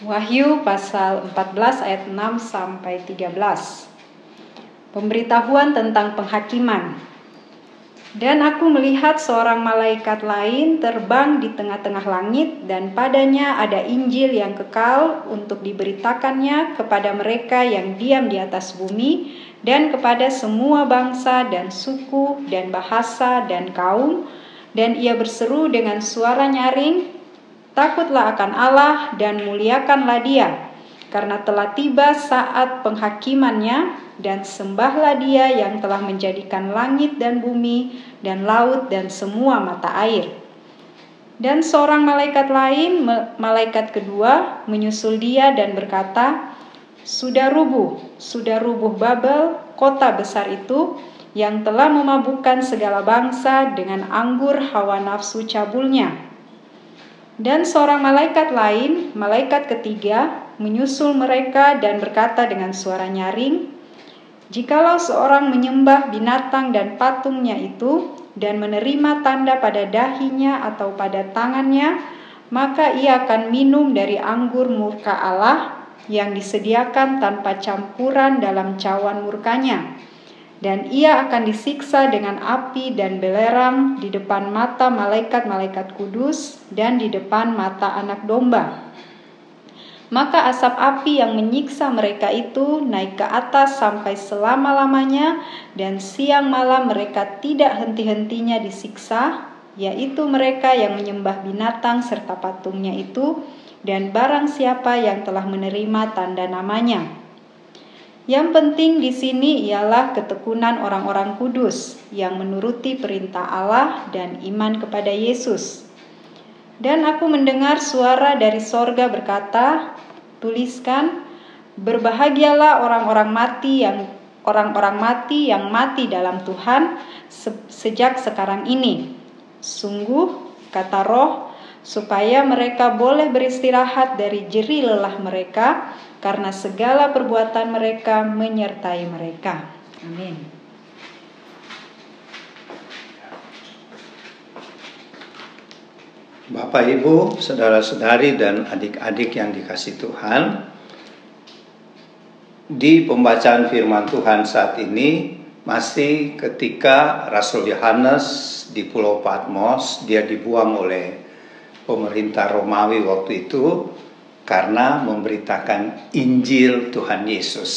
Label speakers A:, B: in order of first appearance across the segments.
A: Wahyu pasal 14 ayat 6 sampai 13. Pemberitahuan tentang penghakiman. Dan aku melihat seorang malaikat lain terbang di tengah-tengah langit dan padanya ada Injil yang kekal untuk diberitakannya kepada mereka yang diam di atas bumi dan kepada semua bangsa dan suku dan bahasa dan kaum dan ia berseru dengan suara nyaring Takutlah akan Allah dan muliakanlah Dia, karena telah tiba saat penghakimannya, dan sembahlah Dia yang telah menjadikan langit dan bumi, dan laut, dan semua mata air. Dan seorang malaikat lain, malaikat kedua, menyusul Dia dan berkata, "Sudah rubuh, sudah rubuh Babel, kota besar itu." yang telah memabukkan segala bangsa dengan anggur hawa nafsu cabulnya dan seorang malaikat lain, malaikat ketiga, menyusul mereka dan berkata dengan suara nyaring, "Jikalau seorang menyembah binatang dan patungnya itu dan menerima tanda pada dahinya atau pada tangannya, maka ia akan minum dari anggur murka Allah yang disediakan tanpa campuran dalam cawan murkanya." Dan ia akan disiksa dengan api dan belerang di depan mata malaikat-malaikat kudus dan di depan mata anak domba. Maka asap api yang menyiksa mereka itu naik ke atas sampai selama-lamanya dan siang malam mereka tidak henti-hentinya disiksa, yaitu mereka yang menyembah binatang serta patungnya itu dan barang siapa yang telah menerima tanda namanya. Yang penting di sini ialah ketekunan orang-orang kudus yang menuruti perintah Allah dan iman kepada Yesus. Dan aku mendengar suara dari sorga berkata, tuliskan, berbahagialah orang-orang mati yang orang-orang mati yang mati dalam Tuhan se sejak sekarang ini. Sungguh, kata Roh, supaya mereka boleh beristirahat dari jeri lelah mereka karena segala perbuatan mereka menyertai mereka. Amin.
B: Bapak, Ibu, saudara-saudari, dan adik-adik yang dikasih Tuhan, di pembacaan Firman Tuhan saat ini masih ketika Rasul Yohanes di Pulau Patmos, dia dibuang oleh pemerintah Romawi waktu itu karena memberitakan Injil Tuhan Yesus.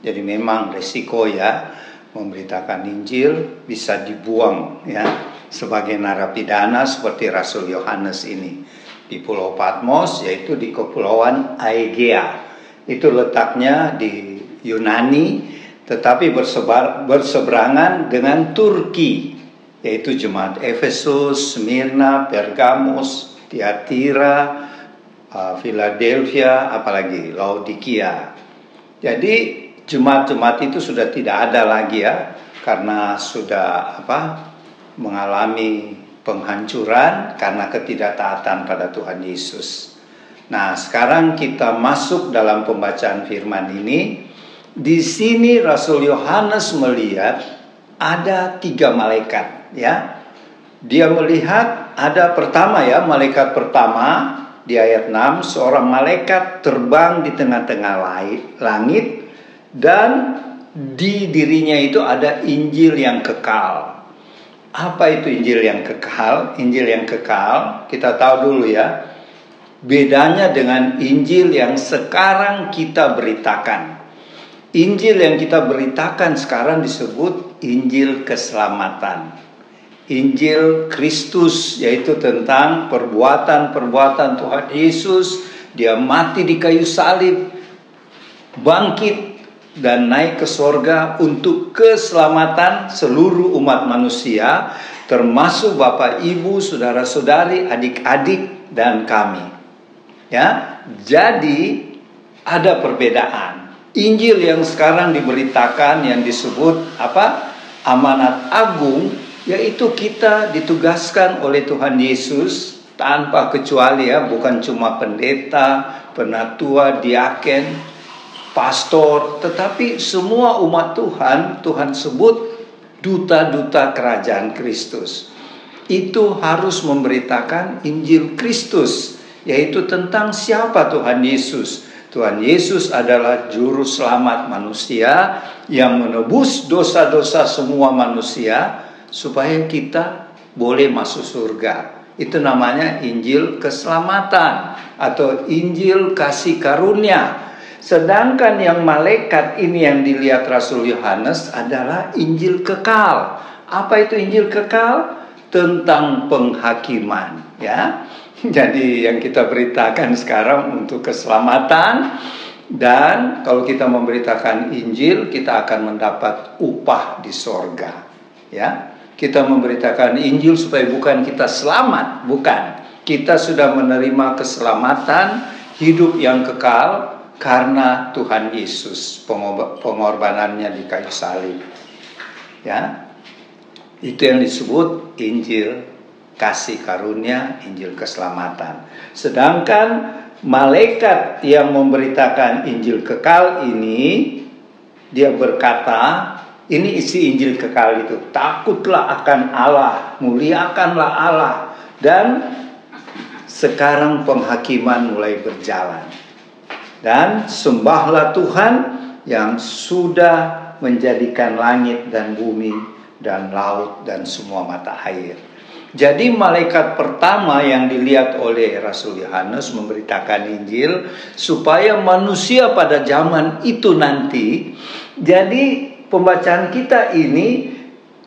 B: Jadi memang resiko ya memberitakan Injil bisa dibuang ya sebagai narapidana seperti Rasul Yohanes ini di Pulau Patmos yaitu di Kepulauan Aegea. Itu letaknya di Yunani tetapi bersebar, berseberangan dengan Turki yaitu jemaat Efesus, Smyrna, Pergamos, Tiatira, uh, Philadelphia, apalagi Laodikia. Jadi jemaat-jemaat itu sudah tidak ada lagi ya, karena sudah apa mengalami penghancuran karena ketidaktaatan pada Tuhan Yesus. Nah, sekarang kita masuk dalam pembacaan firman ini. Di sini Rasul Yohanes melihat ada tiga malaikat, ya. Dia melihat ada pertama ya, malaikat pertama di ayat 6 seorang malaikat terbang di tengah-tengah langit dan di dirinya itu ada Injil yang kekal. Apa itu Injil yang kekal? Injil yang kekal, kita tahu dulu ya. Bedanya dengan Injil yang sekarang kita beritakan. Injil yang kita beritakan sekarang disebut Injil keselamatan. Injil Kristus yaitu tentang perbuatan-perbuatan Tuhan Yesus dia mati di kayu salib bangkit dan naik ke sorga untuk keselamatan seluruh umat manusia termasuk Bapak Ibu, saudara-saudari, adik-adik dan kami. Ya. Jadi ada perbedaan. Injil yang sekarang diberitakan yang disebut apa? Amanat agung yaitu kita ditugaskan oleh Tuhan Yesus tanpa kecuali ya, bukan cuma pendeta, penatua, diaken, pastor, tetapi semua umat Tuhan, Tuhan sebut duta-duta kerajaan Kristus. Itu harus memberitakan Injil Kristus yaitu tentang siapa Tuhan Yesus. Tuhan Yesus adalah juru selamat manusia yang menebus dosa-dosa semua manusia supaya kita boleh masuk surga. Itu namanya Injil keselamatan atau Injil kasih karunia. Sedangkan yang malaikat ini yang dilihat Rasul Yohanes adalah Injil kekal. Apa itu Injil kekal? Tentang penghakiman, ya. Jadi yang kita beritakan sekarang untuk keselamatan dan kalau kita memberitakan Injil kita akan mendapat upah di sorga. Ya, kita memberitakan Injil supaya bukan kita selamat, bukan. Kita sudah menerima keselamatan hidup yang kekal karena Tuhan Yesus pengorbanannya di kayu salib. Ya, itu yang disebut Injil kasih karunia Injil keselamatan. Sedangkan malaikat yang memberitakan Injil kekal ini dia berkata, ini isi Injil kekal itu, takutlah akan Allah, muliakanlah Allah dan sekarang penghakiman mulai berjalan. Dan sembahlah Tuhan yang sudah menjadikan langit dan bumi dan laut dan semua mata air. Jadi malaikat pertama yang dilihat oleh Rasul Yohanes memberitakan Injil supaya manusia pada zaman itu nanti jadi pembacaan kita ini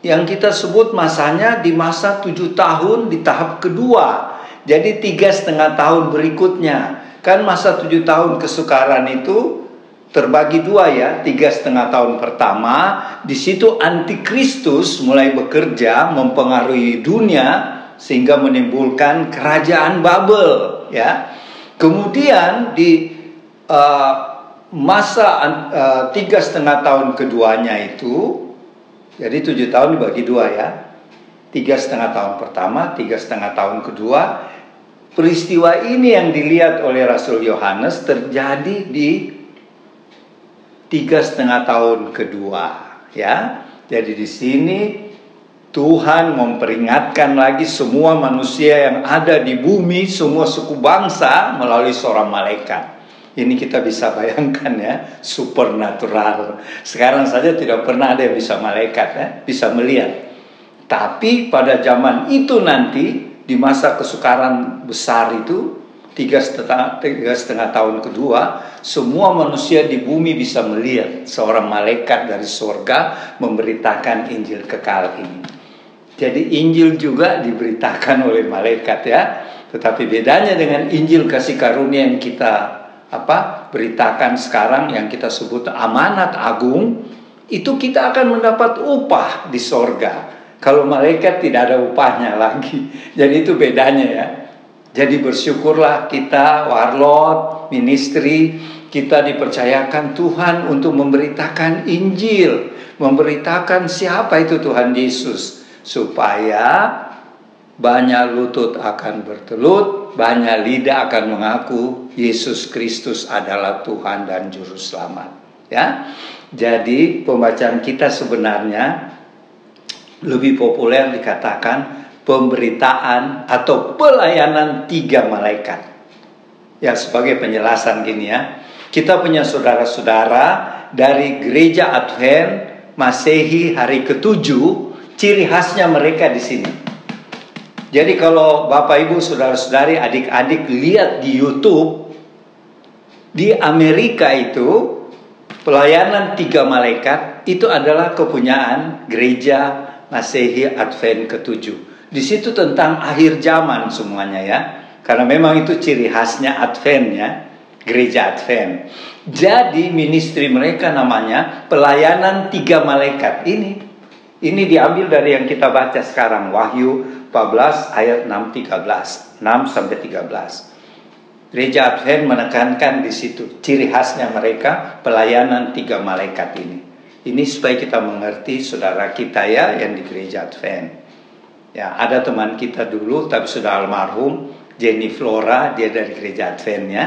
B: yang kita sebut masanya di masa tujuh tahun di tahap kedua jadi tiga setengah tahun berikutnya kan masa tujuh tahun kesukaran itu terbagi dua ya, tiga setengah tahun pertama. Di situ antikristus mulai bekerja mempengaruhi dunia sehingga menimbulkan kerajaan Babel ya. Kemudian di uh, masa uh, tiga setengah tahun keduanya itu, jadi tujuh tahun dibagi dua ya, tiga setengah tahun pertama, tiga setengah tahun kedua. Peristiwa ini yang dilihat oleh Rasul Yohanes terjadi di tiga setengah tahun kedua ya. Jadi di sini Tuhan memperingatkan lagi semua manusia yang ada di bumi semua suku bangsa melalui seorang malaikat. Ini kita bisa bayangkan ya supernatural. Sekarang saja tidak pernah ada yang bisa malaikat ya bisa melihat. Tapi pada zaman itu nanti di masa kesukaran besar itu tiga setengah, tiga setengah tahun kedua, semua manusia di bumi bisa melihat seorang malaikat dari surga memberitakan Injil kekal ini. Jadi Injil juga diberitakan oleh malaikat ya. Tetapi bedanya dengan Injil kasih karunia yang kita apa beritakan sekarang yang kita sebut amanat agung itu kita akan mendapat upah di sorga. Kalau malaikat tidak ada upahnya lagi. Jadi itu bedanya ya. Jadi bersyukurlah kita warlot, ministry, kita dipercayakan Tuhan untuk memberitakan Injil, memberitakan siapa itu Tuhan Yesus supaya banyak lutut akan bertelut, banyak lidah akan mengaku Yesus Kristus adalah Tuhan dan juru selamat. Ya. Jadi pembacaan kita sebenarnya lebih populer dikatakan pemberitaan atau pelayanan tiga malaikat. Ya sebagai penjelasan gini ya. Kita punya saudara-saudara dari gereja Advent Masehi hari ketujuh, ciri khasnya mereka di sini. Jadi kalau Bapak Ibu saudara-saudari adik-adik lihat di YouTube di Amerika itu pelayanan tiga malaikat itu adalah kepunyaan gereja Masehi Advent ketujuh. Di situ tentang akhir zaman semuanya ya. Karena memang itu ciri khasnya Advent ya, gereja Advent. Jadi ministry mereka namanya pelayanan tiga malaikat ini. Ini diambil dari yang kita baca sekarang Wahyu 14 ayat 6 13, 6 sampai 13. Gereja Advent menekankan di situ ciri khasnya mereka pelayanan tiga malaikat ini. Ini supaya kita mengerti saudara kita ya yang di gereja Advent. Ya, ada teman kita dulu tapi sudah almarhum, Jenny Flora, dia dari gereja Advent ya,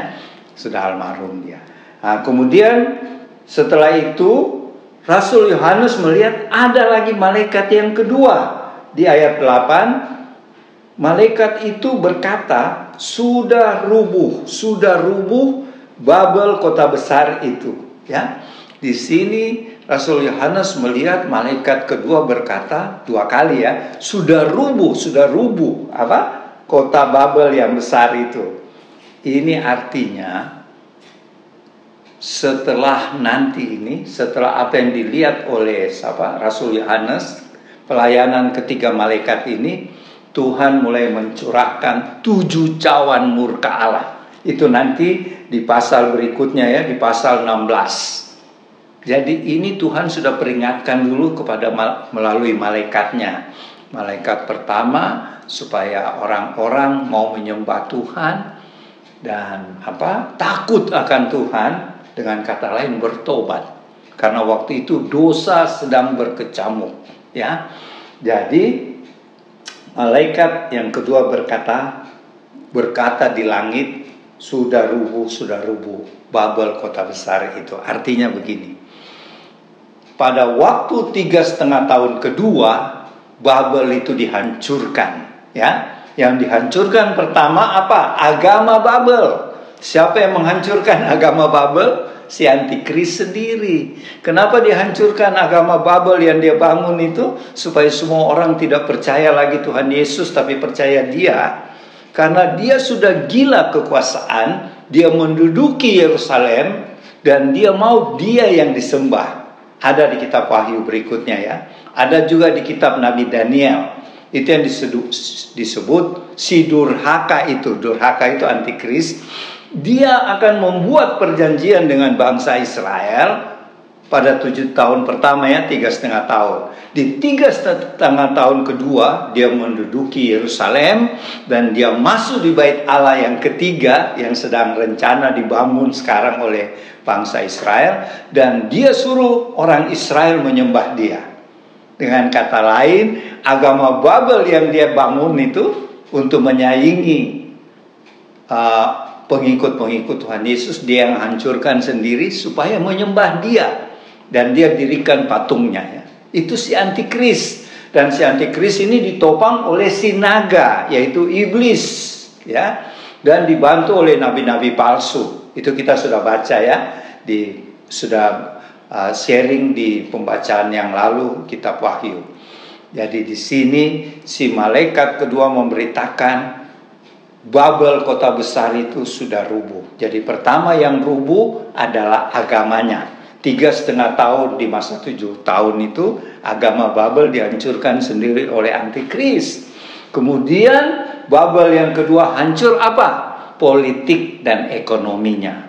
B: sudah almarhum dia. Nah, kemudian setelah itu Rasul Yohanes melihat ada lagi malaikat yang kedua di ayat 8 malaikat itu berkata sudah rubuh, sudah rubuh Babel kota besar itu, ya. Di sini Rasul Yohanes melihat malaikat kedua berkata dua kali ya, sudah rubuh, sudah rubuh apa? Kota Babel yang besar itu. Ini artinya setelah nanti ini, setelah apa yang dilihat oleh siapa? Rasul Yohanes, pelayanan ketiga malaikat ini, Tuhan mulai mencurahkan tujuh cawan murka Allah. Itu nanti di pasal berikutnya ya, di pasal 16. Jadi ini Tuhan sudah peringatkan dulu kepada melalui malaikatnya. Malaikat pertama supaya orang-orang mau menyembah Tuhan dan apa? takut akan Tuhan dengan kata lain bertobat. Karena waktu itu dosa sedang berkecamuk, ya. Jadi malaikat yang kedua berkata berkata di langit sudah rubuh, sudah rubuh. Babel kota besar itu. Artinya begini. Pada waktu tiga setengah tahun kedua, Babel itu dihancurkan. Ya, yang dihancurkan pertama apa? Agama Babel. Siapa yang menghancurkan agama Babel? Si antikris sendiri. Kenapa dihancurkan agama Babel yang dia bangun itu? Supaya semua orang tidak percaya lagi Tuhan Yesus, tapi percaya dia karena dia sudah gila kekuasaan, dia menduduki Yerusalem dan dia mau dia yang disembah. Ada di kitab Wahyu berikutnya ya. Ada juga di kitab Nabi Daniel. Itu yang disebut, disebut si durhaka itu. Durhaka itu antikris. Dia akan membuat perjanjian dengan bangsa Israel pada tujuh tahun pertama ya tiga setengah tahun. Di tiga setengah tahun kedua dia menduduki Yerusalem dan dia masuk di bait Allah yang ketiga yang sedang rencana dibangun sekarang oleh bangsa Israel. Dan dia suruh orang Israel menyembah dia. Dengan kata lain agama Babel yang dia bangun itu untuk menyaingi uh, pengikut-pengikut Tuhan Yesus dia yang hancurkan sendiri supaya menyembah dia dan dia dirikan patungnya ya. Itu si antikris dan si antikris ini ditopang oleh si naga yaitu iblis ya dan dibantu oleh nabi-nabi palsu. Itu kita sudah baca ya di sudah uh, sharing di pembacaan yang lalu kitab Wahyu. Jadi di sini si malaikat kedua memberitakan Babel kota besar itu sudah rubuh. Jadi pertama yang rubuh adalah agamanya tiga setengah tahun di masa tujuh tahun itu agama Babel dihancurkan sendiri oleh antikris. Kemudian Babel yang kedua hancur apa? Politik dan ekonominya.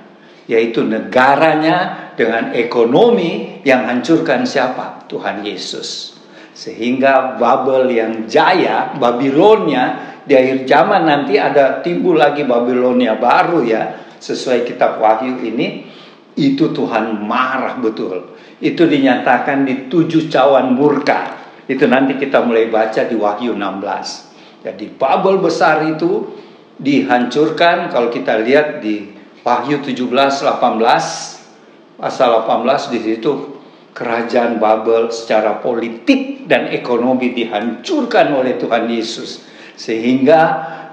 B: Yaitu negaranya dengan ekonomi yang hancurkan siapa? Tuhan Yesus. Sehingga Babel yang jaya, Babilonia, di akhir zaman nanti ada timbul lagi Babilonia baru ya. Sesuai kitab Wahyu ini itu Tuhan marah betul. Itu dinyatakan di tujuh cawan murka. Itu nanti kita mulai baca di Wahyu 16. Jadi Babel besar itu dihancurkan kalau kita lihat di Wahyu 17 18 pasal 18 di situ kerajaan Babel secara politik dan ekonomi dihancurkan oleh Tuhan Yesus sehingga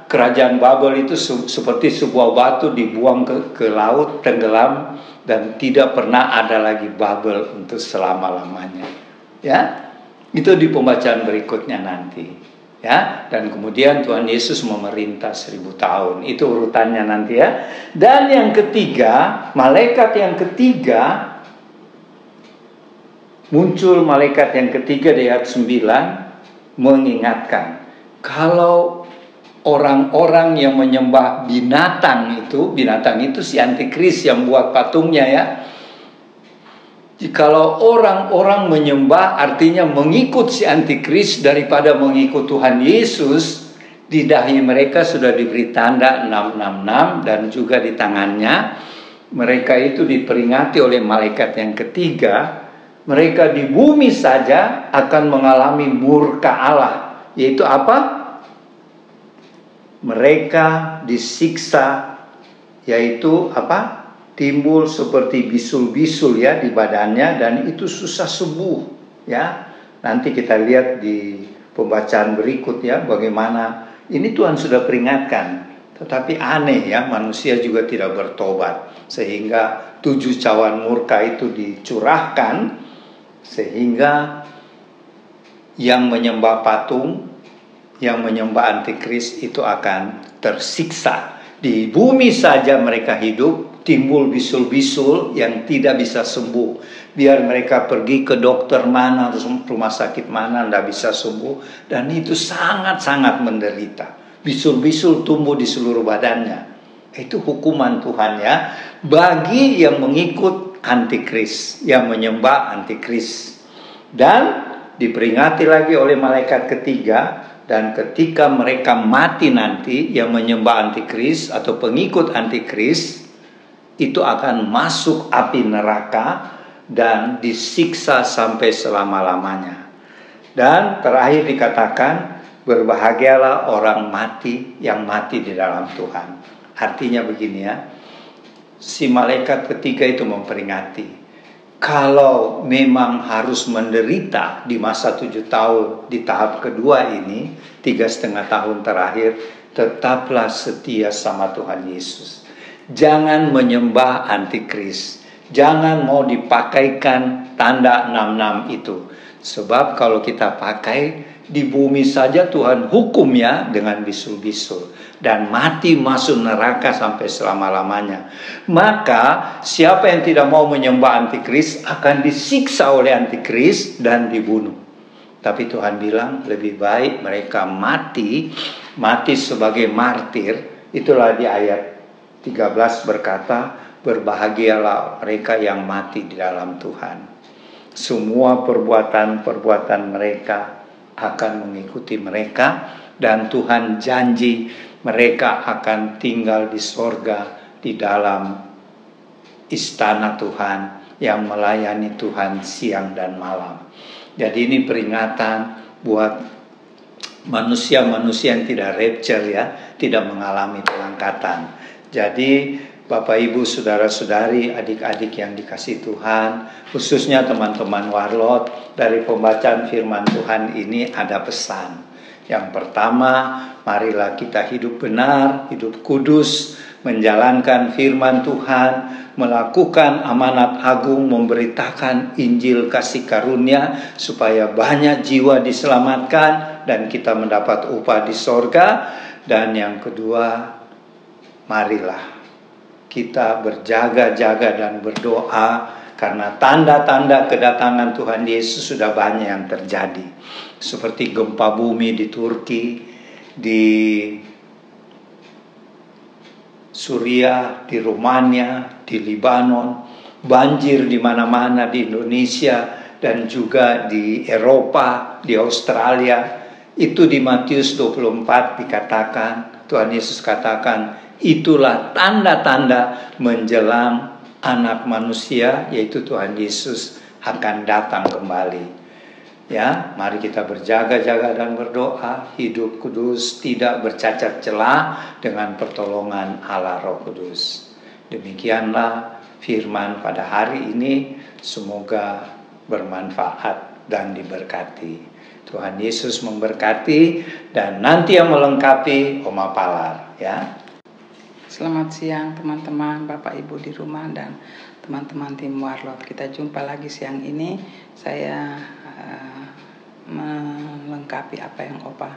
B: kerajaan Babel itu seperti sebuah batu dibuang ke, ke laut tenggelam dan tidak pernah ada lagi Babel untuk selama-lamanya. Ya, itu di pembacaan berikutnya nanti. Ya, dan kemudian Tuhan Yesus memerintah seribu tahun. Itu urutannya nanti ya. Dan yang ketiga, malaikat yang ketiga muncul malaikat yang ketiga di ayat 9 mengingatkan kalau orang-orang yang menyembah binatang itu, binatang itu si antikris yang buat patungnya ya. Jikalau orang-orang menyembah artinya mengikut si antikris daripada mengikut Tuhan Yesus, di dahi mereka sudah diberi tanda 666 dan juga di tangannya mereka itu diperingati oleh malaikat yang ketiga, mereka di bumi saja akan mengalami murka Allah, yaitu apa? Mereka disiksa yaitu apa? timbul seperti bisul-bisul ya di badannya dan itu susah sembuh ya. Nanti kita lihat di pembacaan berikut ya bagaimana ini Tuhan sudah peringatkan Tetapi aneh ya, manusia juga tidak bertobat. Sehingga tujuh cawan murka itu dicurahkan. Sehingga yang menyembah patung, yang menyembah antikris itu akan tersiksa. Di bumi saja mereka hidup, timbul bisul-bisul yang tidak bisa sembuh. Biar mereka pergi ke dokter mana, rumah sakit mana, tidak bisa sembuh. Dan itu sangat-sangat menderita bisul-bisul tumbuh di seluruh badannya. Itu hukuman Tuhan ya bagi yang mengikut antikris, yang menyembah antikris. Dan diperingati lagi oleh malaikat ketiga dan ketika mereka mati nanti yang menyembah antikris atau pengikut antikris itu akan masuk api neraka dan disiksa sampai selama-lamanya. Dan terakhir dikatakan Berbahagialah orang mati yang mati di dalam Tuhan. Artinya begini ya, si malaikat ketiga itu memperingati. Kalau memang harus menderita di masa tujuh tahun di tahap kedua ini, tiga setengah tahun terakhir, tetaplah setia sama Tuhan Yesus. Jangan menyembah antikris. Jangan mau dipakaikan tanda 66 itu. Sebab kalau kita pakai di bumi saja Tuhan hukumnya dengan bisul-bisul dan mati masuk neraka sampai selama-lamanya. Maka siapa yang tidak mau menyembah antikris akan disiksa oleh antikris dan dibunuh. Tapi Tuhan bilang lebih baik mereka mati, mati sebagai martir. Itulah di ayat 13 berkata, berbahagialah mereka yang mati di dalam Tuhan. Semua perbuatan-perbuatan mereka akan mengikuti mereka dan Tuhan janji mereka akan tinggal di sorga di dalam istana Tuhan yang melayani Tuhan siang dan malam. Jadi ini peringatan buat manusia-manusia yang tidak rapture ya, tidak mengalami pengangkatan. Jadi Bapak Ibu, saudara-saudari, adik-adik yang dikasih Tuhan, khususnya teman-teman warlot, dari pembacaan firman Tuhan ini ada pesan. Yang pertama, marilah kita hidup benar, hidup kudus, menjalankan firman Tuhan, melakukan amanat agung, memberitakan Injil kasih karunia, supaya banyak jiwa diselamatkan dan kita mendapat upah di sorga. Dan yang kedua, marilah kita berjaga-jaga dan berdoa karena tanda-tanda kedatangan Tuhan Yesus sudah banyak yang terjadi. Seperti gempa bumi di Turki, di Suria, di Rumania, di Libanon, banjir di mana-mana di Indonesia dan juga di Eropa, di Australia. Itu di Matius 24 dikatakan, Tuhan Yesus katakan, Itulah tanda-tanda menjelang anak manusia yaitu Tuhan Yesus akan datang kembali. Ya, mari kita berjaga-jaga dan berdoa, hidup kudus, tidak bercacat celah dengan pertolongan Allah Roh Kudus. Demikianlah firman pada hari ini, semoga bermanfaat dan diberkati. Tuhan Yesus memberkati dan nanti yang melengkapi Oma Palar ya.
C: Selamat siang teman-teman, Bapak Ibu di rumah dan teman-teman tim Warlot. Kita jumpa lagi siang ini. Saya uh, melengkapi apa yang Opa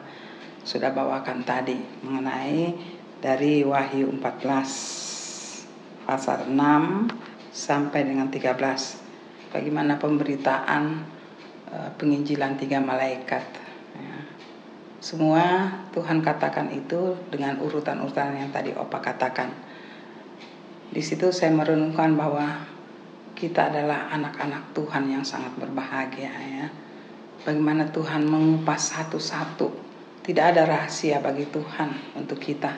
C: sudah bawakan tadi mengenai dari Wahyu 14 pasal 6 sampai dengan 13. Bagaimana pemberitaan uh, penginjilan tiga malaikat semua Tuhan katakan itu dengan urutan-urutan yang tadi Opa katakan. Di situ saya merenungkan bahwa kita adalah anak-anak Tuhan yang sangat berbahagia ya. Bagaimana Tuhan mengupas satu-satu. Tidak ada rahasia bagi Tuhan untuk kita.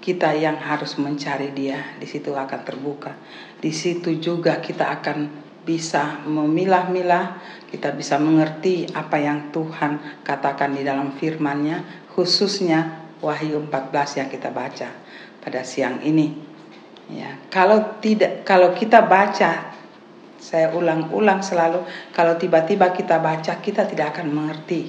C: Kita yang harus mencari Dia, di situ akan terbuka. Di situ juga kita akan bisa memilah-milah, kita bisa mengerti apa yang Tuhan katakan di dalam firman-Nya, khususnya Wahyu 14 yang kita baca pada siang ini. Ya, kalau tidak kalau kita baca saya ulang-ulang selalu kalau tiba-tiba kita baca kita tidak akan mengerti.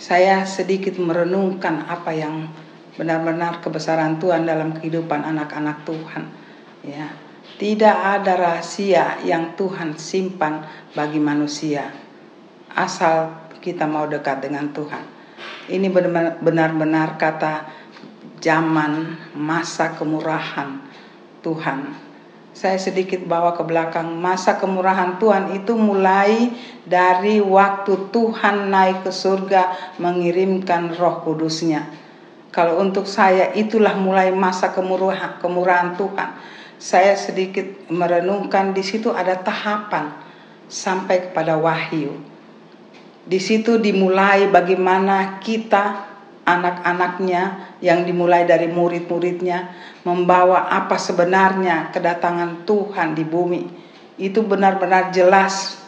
C: Saya sedikit merenungkan apa yang benar-benar kebesaran Tuhan dalam kehidupan anak-anak Tuhan. Ya, tidak ada rahasia yang Tuhan simpan bagi manusia, asal kita mau dekat dengan Tuhan. Ini benar-benar kata zaman masa kemurahan Tuhan saya sedikit bawa ke belakang masa kemurahan Tuhan itu mulai dari waktu Tuhan naik ke surga mengirimkan Roh Kudusnya. Kalau untuk saya itulah mulai masa kemurahan kemurahan Tuhan. Saya sedikit merenungkan di situ ada tahapan sampai kepada wahyu. Di situ dimulai bagaimana kita anak-anaknya yang dimulai dari murid-muridnya membawa apa sebenarnya kedatangan Tuhan di bumi itu benar-benar jelas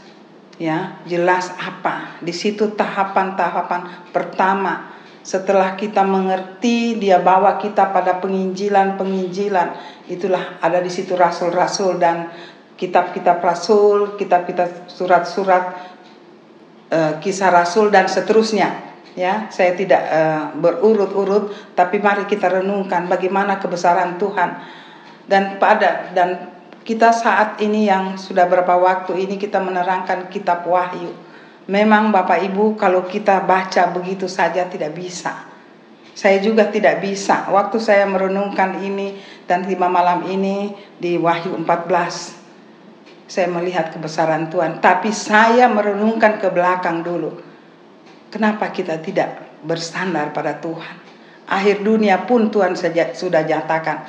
C: ya jelas apa di situ tahapan-tahapan pertama setelah kita mengerti dia bawa kita pada penginjilan-penginjilan. Itulah ada di situ rasul-rasul dan kitab-kitab rasul kitab-kitab surat-surat uh, kisah rasul dan seterusnya. Ya saya tidak uh, berurut-urut tapi mari kita renungkan bagaimana kebesaran Tuhan. Dan pada dan kita saat ini yang sudah berapa waktu ini kita menerangkan kitab Wahyu memang Bapak Ibu kalau kita baca begitu saja tidak bisa saya juga tidak bisa waktu saya merenungkan ini dan lima malam ini di Wahyu 14 saya melihat kebesaran Tuhan tapi saya merenungkan ke belakang dulu Kenapa kita tidak bersandar pada Tuhan? Akhir dunia pun Tuhan sudah jatakan.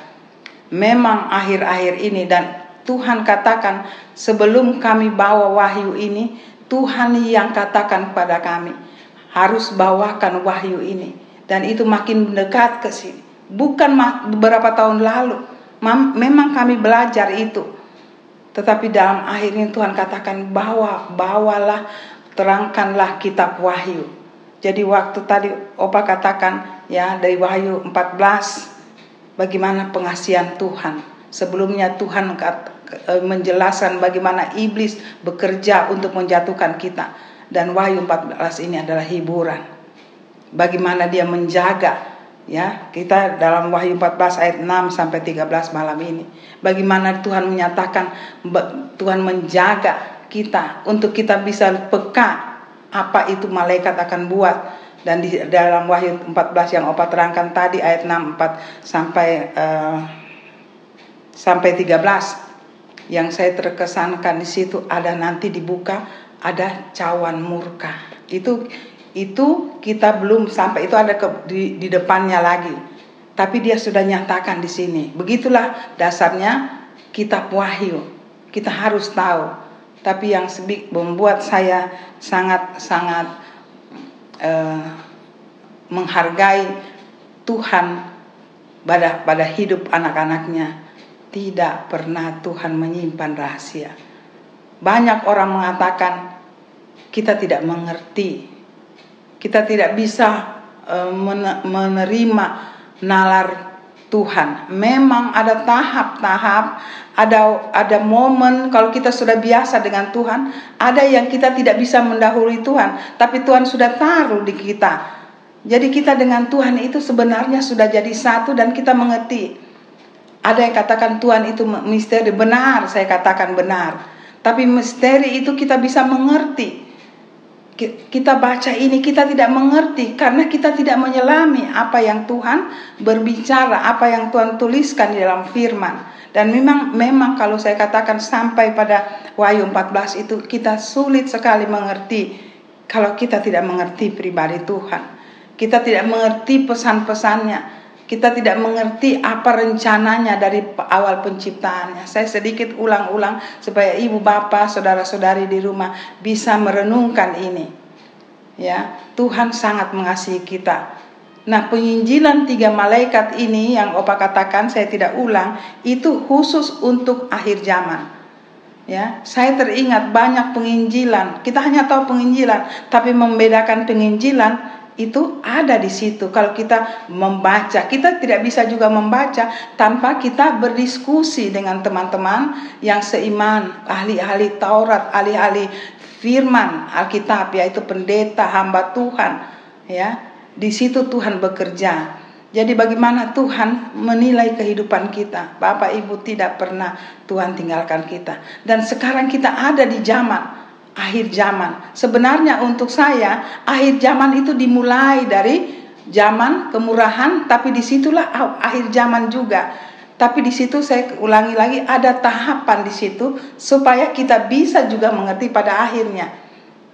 C: Memang akhir-akhir ini dan Tuhan katakan sebelum kami bawa wahyu ini, Tuhan yang katakan pada kami harus bawakan wahyu ini dan itu makin mendekat ke sini. Bukan beberapa tahun lalu, memang kami belajar itu. Tetapi dalam akhirnya Tuhan katakan bawa, bawalah terangkanlah kitab Wahyu. Jadi waktu tadi Opa katakan ya dari Wahyu 14 bagaimana pengasihan Tuhan. Sebelumnya Tuhan menjelaskan bagaimana iblis bekerja untuk menjatuhkan kita dan Wahyu 14 ini adalah hiburan. Bagaimana dia menjaga ya kita dalam Wahyu 14 ayat 6 sampai 13 malam ini. Bagaimana Tuhan menyatakan Tuhan menjaga kita untuk kita bisa peka apa itu malaikat akan buat dan di dalam Wahyu 14 yang Opa terangkan tadi ayat 6 4 sampai uh, sampai 13 yang saya terkesankan di situ ada nanti dibuka ada cawan murka. Itu itu kita belum sampai itu ada ke, di, di depannya lagi. Tapi dia sudah nyatakan di sini. Begitulah dasarnya kitab wahyu. Kita harus tahu. Tapi yang membuat saya sangat-sangat uh, menghargai Tuhan pada pada hidup anak-anaknya tidak pernah Tuhan menyimpan rahasia. Banyak orang mengatakan kita tidak mengerti, kita tidak bisa uh, menerima nalar Tuhan. Memang ada tahap-tahap, ada ada momen kalau kita sudah biasa dengan Tuhan, ada yang kita tidak bisa mendahului Tuhan, tapi Tuhan sudah taruh di kita. Jadi kita dengan Tuhan itu sebenarnya sudah jadi satu dan kita mengerti. Ada yang katakan Tuhan itu misteri benar, saya katakan benar. Tapi misteri itu kita bisa mengerti kita baca ini kita tidak mengerti karena kita tidak menyelami apa yang Tuhan berbicara, apa yang Tuhan tuliskan di dalam firman. Dan memang memang kalau saya katakan sampai pada Wahyu 14 itu kita sulit sekali mengerti kalau kita tidak mengerti pribadi Tuhan. Kita tidak mengerti pesan-pesannya. Kita tidak mengerti apa rencananya dari awal penciptaannya. Saya sedikit ulang-ulang supaya ibu bapak, saudara-saudari di rumah bisa merenungkan ini. Ya, Tuhan sangat mengasihi kita. Nah, penginjilan tiga malaikat ini yang Opa katakan saya tidak ulang, itu khusus untuk akhir zaman. Ya, saya teringat banyak penginjilan. Kita hanya tahu penginjilan, tapi membedakan penginjilan itu ada di situ. Kalau kita membaca, kita tidak bisa juga membaca tanpa kita berdiskusi dengan teman-teman yang seiman, ahli-ahli Taurat, ahli-ahli firman Alkitab yaitu pendeta hamba Tuhan ya. Di situ Tuhan bekerja. Jadi bagaimana Tuhan menilai kehidupan kita? Bapak Ibu tidak pernah Tuhan tinggalkan kita. Dan sekarang kita ada di zaman akhir zaman. Sebenarnya untuk saya akhir zaman itu dimulai dari zaman kemurahan, tapi di situlah akhir zaman juga. Tapi di situ saya ulangi lagi ada tahapan di situ supaya kita bisa juga mengerti pada akhirnya.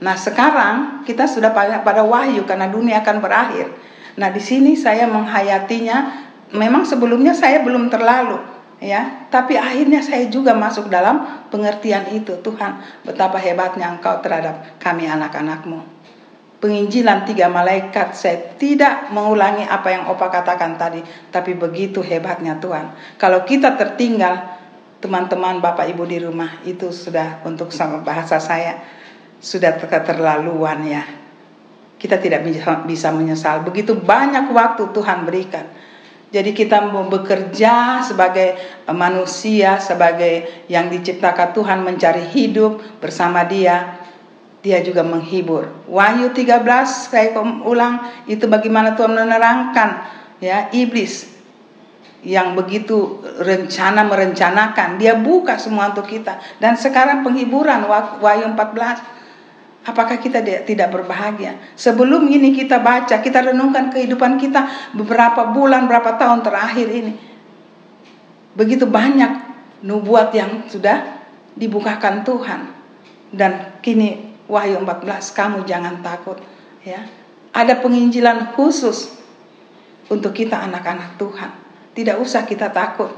C: Nah sekarang kita sudah pada wahyu karena dunia akan berakhir. Nah di sini saya menghayatinya. Memang sebelumnya saya belum terlalu ya tapi akhirnya saya juga masuk dalam pengertian itu Tuhan betapa hebatnya engkau terhadap kami anak-anakmu. Penginjilan tiga malaikat saya tidak mengulangi apa yang opa katakan tadi tapi begitu hebatnya Tuhan. Kalau kita tertinggal teman-teman bapak ibu di rumah itu sudah untuk sama bahasa saya sudah keterlaluan ya. Kita tidak bisa, bisa menyesal. Begitu banyak waktu Tuhan berikan jadi kita mau bekerja sebagai manusia, sebagai yang diciptakan Tuhan mencari hidup bersama dia. Dia juga menghibur. Wahyu 13 saya ulang itu bagaimana Tuhan menerangkan ya iblis yang begitu rencana merencanakan dia buka semua untuk kita dan sekarang penghiburan Wahyu 14 Apakah kita tidak berbahagia? Sebelum ini kita baca, kita renungkan kehidupan kita beberapa bulan, berapa tahun terakhir ini. Begitu banyak nubuat yang sudah dibukakan Tuhan. Dan kini Wahyu 14, kamu jangan takut. ya Ada penginjilan khusus untuk kita anak-anak Tuhan. Tidak usah kita takut.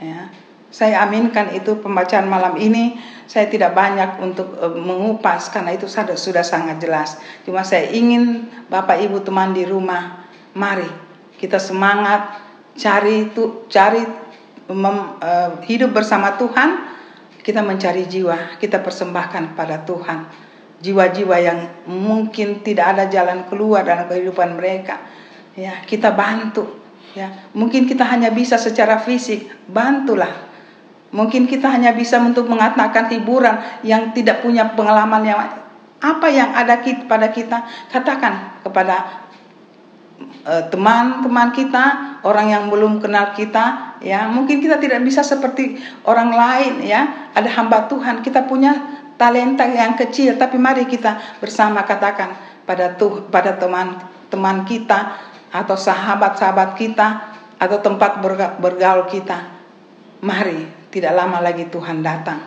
C: Ya. Saya aminkan itu pembacaan malam ini saya tidak banyak untuk uh, mengupas karena itu sudah, sudah sangat jelas. Cuma saya ingin Bapak Ibu teman di rumah, mari kita semangat cari tu, cari mem, uh, hidup bersama Tuhan. Kita mencari jiwa, kita persembahkan kepada Tuhan. Jiwa-jiwa yang mungkin tidak ada jalan keluar dalam kehidupan mereka. Ya, kita bantu. Ya, mungkin kita hanya bisa secara fisik, bantulah Mungkin kita hanya bisa untuk mengatakan hiburan yang tidak punya pengalaman yang apa yang ada pada kita. Katakan kepada eh, teman-teman kita, orang yang belum kenal kita, ya. Mungkin kita tidak bisa seperti orang lain, ya. Ada hamba Tuhan, kita punya talenta yang kecil, tapi mari kita bersama katakan pada tuh pada teman-teman kita atau sahabat-sahabat kita atau tempat bergaul kita, mari tidak lama lagi Tuhan datang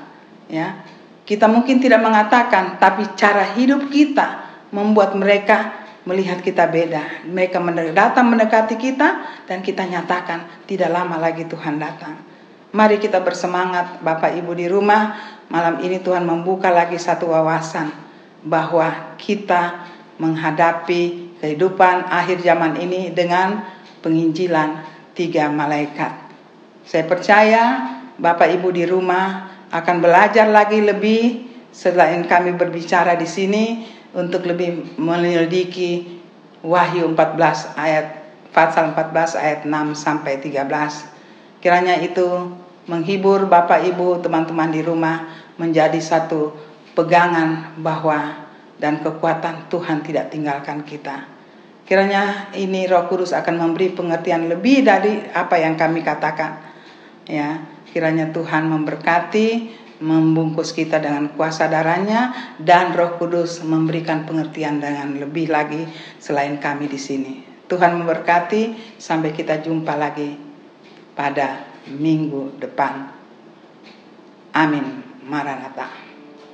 C: ya. Kita mungkin tidak mengatakan tapi cara hidup kita membuat mereka melihat kita beda. Mereka datang mendekati kita dan kita nyatakan tidak lama lagi Tuhan datang. Mari kita bersemangat Bapak Ibu di rumah. Malam ini Tuhan membuka lagi satu wawasan bahwa kita menghadapi kehidupan akhir zaman ini dengan penginjilan tiga malaikat. Saya percaya Bapak Ibu di rumah akan belajar lagi lebih selain kami berbicara di sini untuk lebih menyelidiki Wahyu 14 ayat pasal 14 ayat 6 sampai 13. Kiranya itu menghibur Bapak Ibu, teman-teman di rumah menjadi satu pegangan bahwa dan kekuatan Tuhan tidak tinggalkan kita. Kiranya ini Roh Kudus akan memberi pengertian lebih dari apa yang kami katakan. Ya, Kiranya Tuhan memberkati, membungkus kita dengan kuasa darahnya dan Roh Kudus memberikan pengertian dengan lebih lagi selain kami di sini. Tuhan memberkati sampai kita jumpa lagi pada minggu depan. Amin. Maranatha.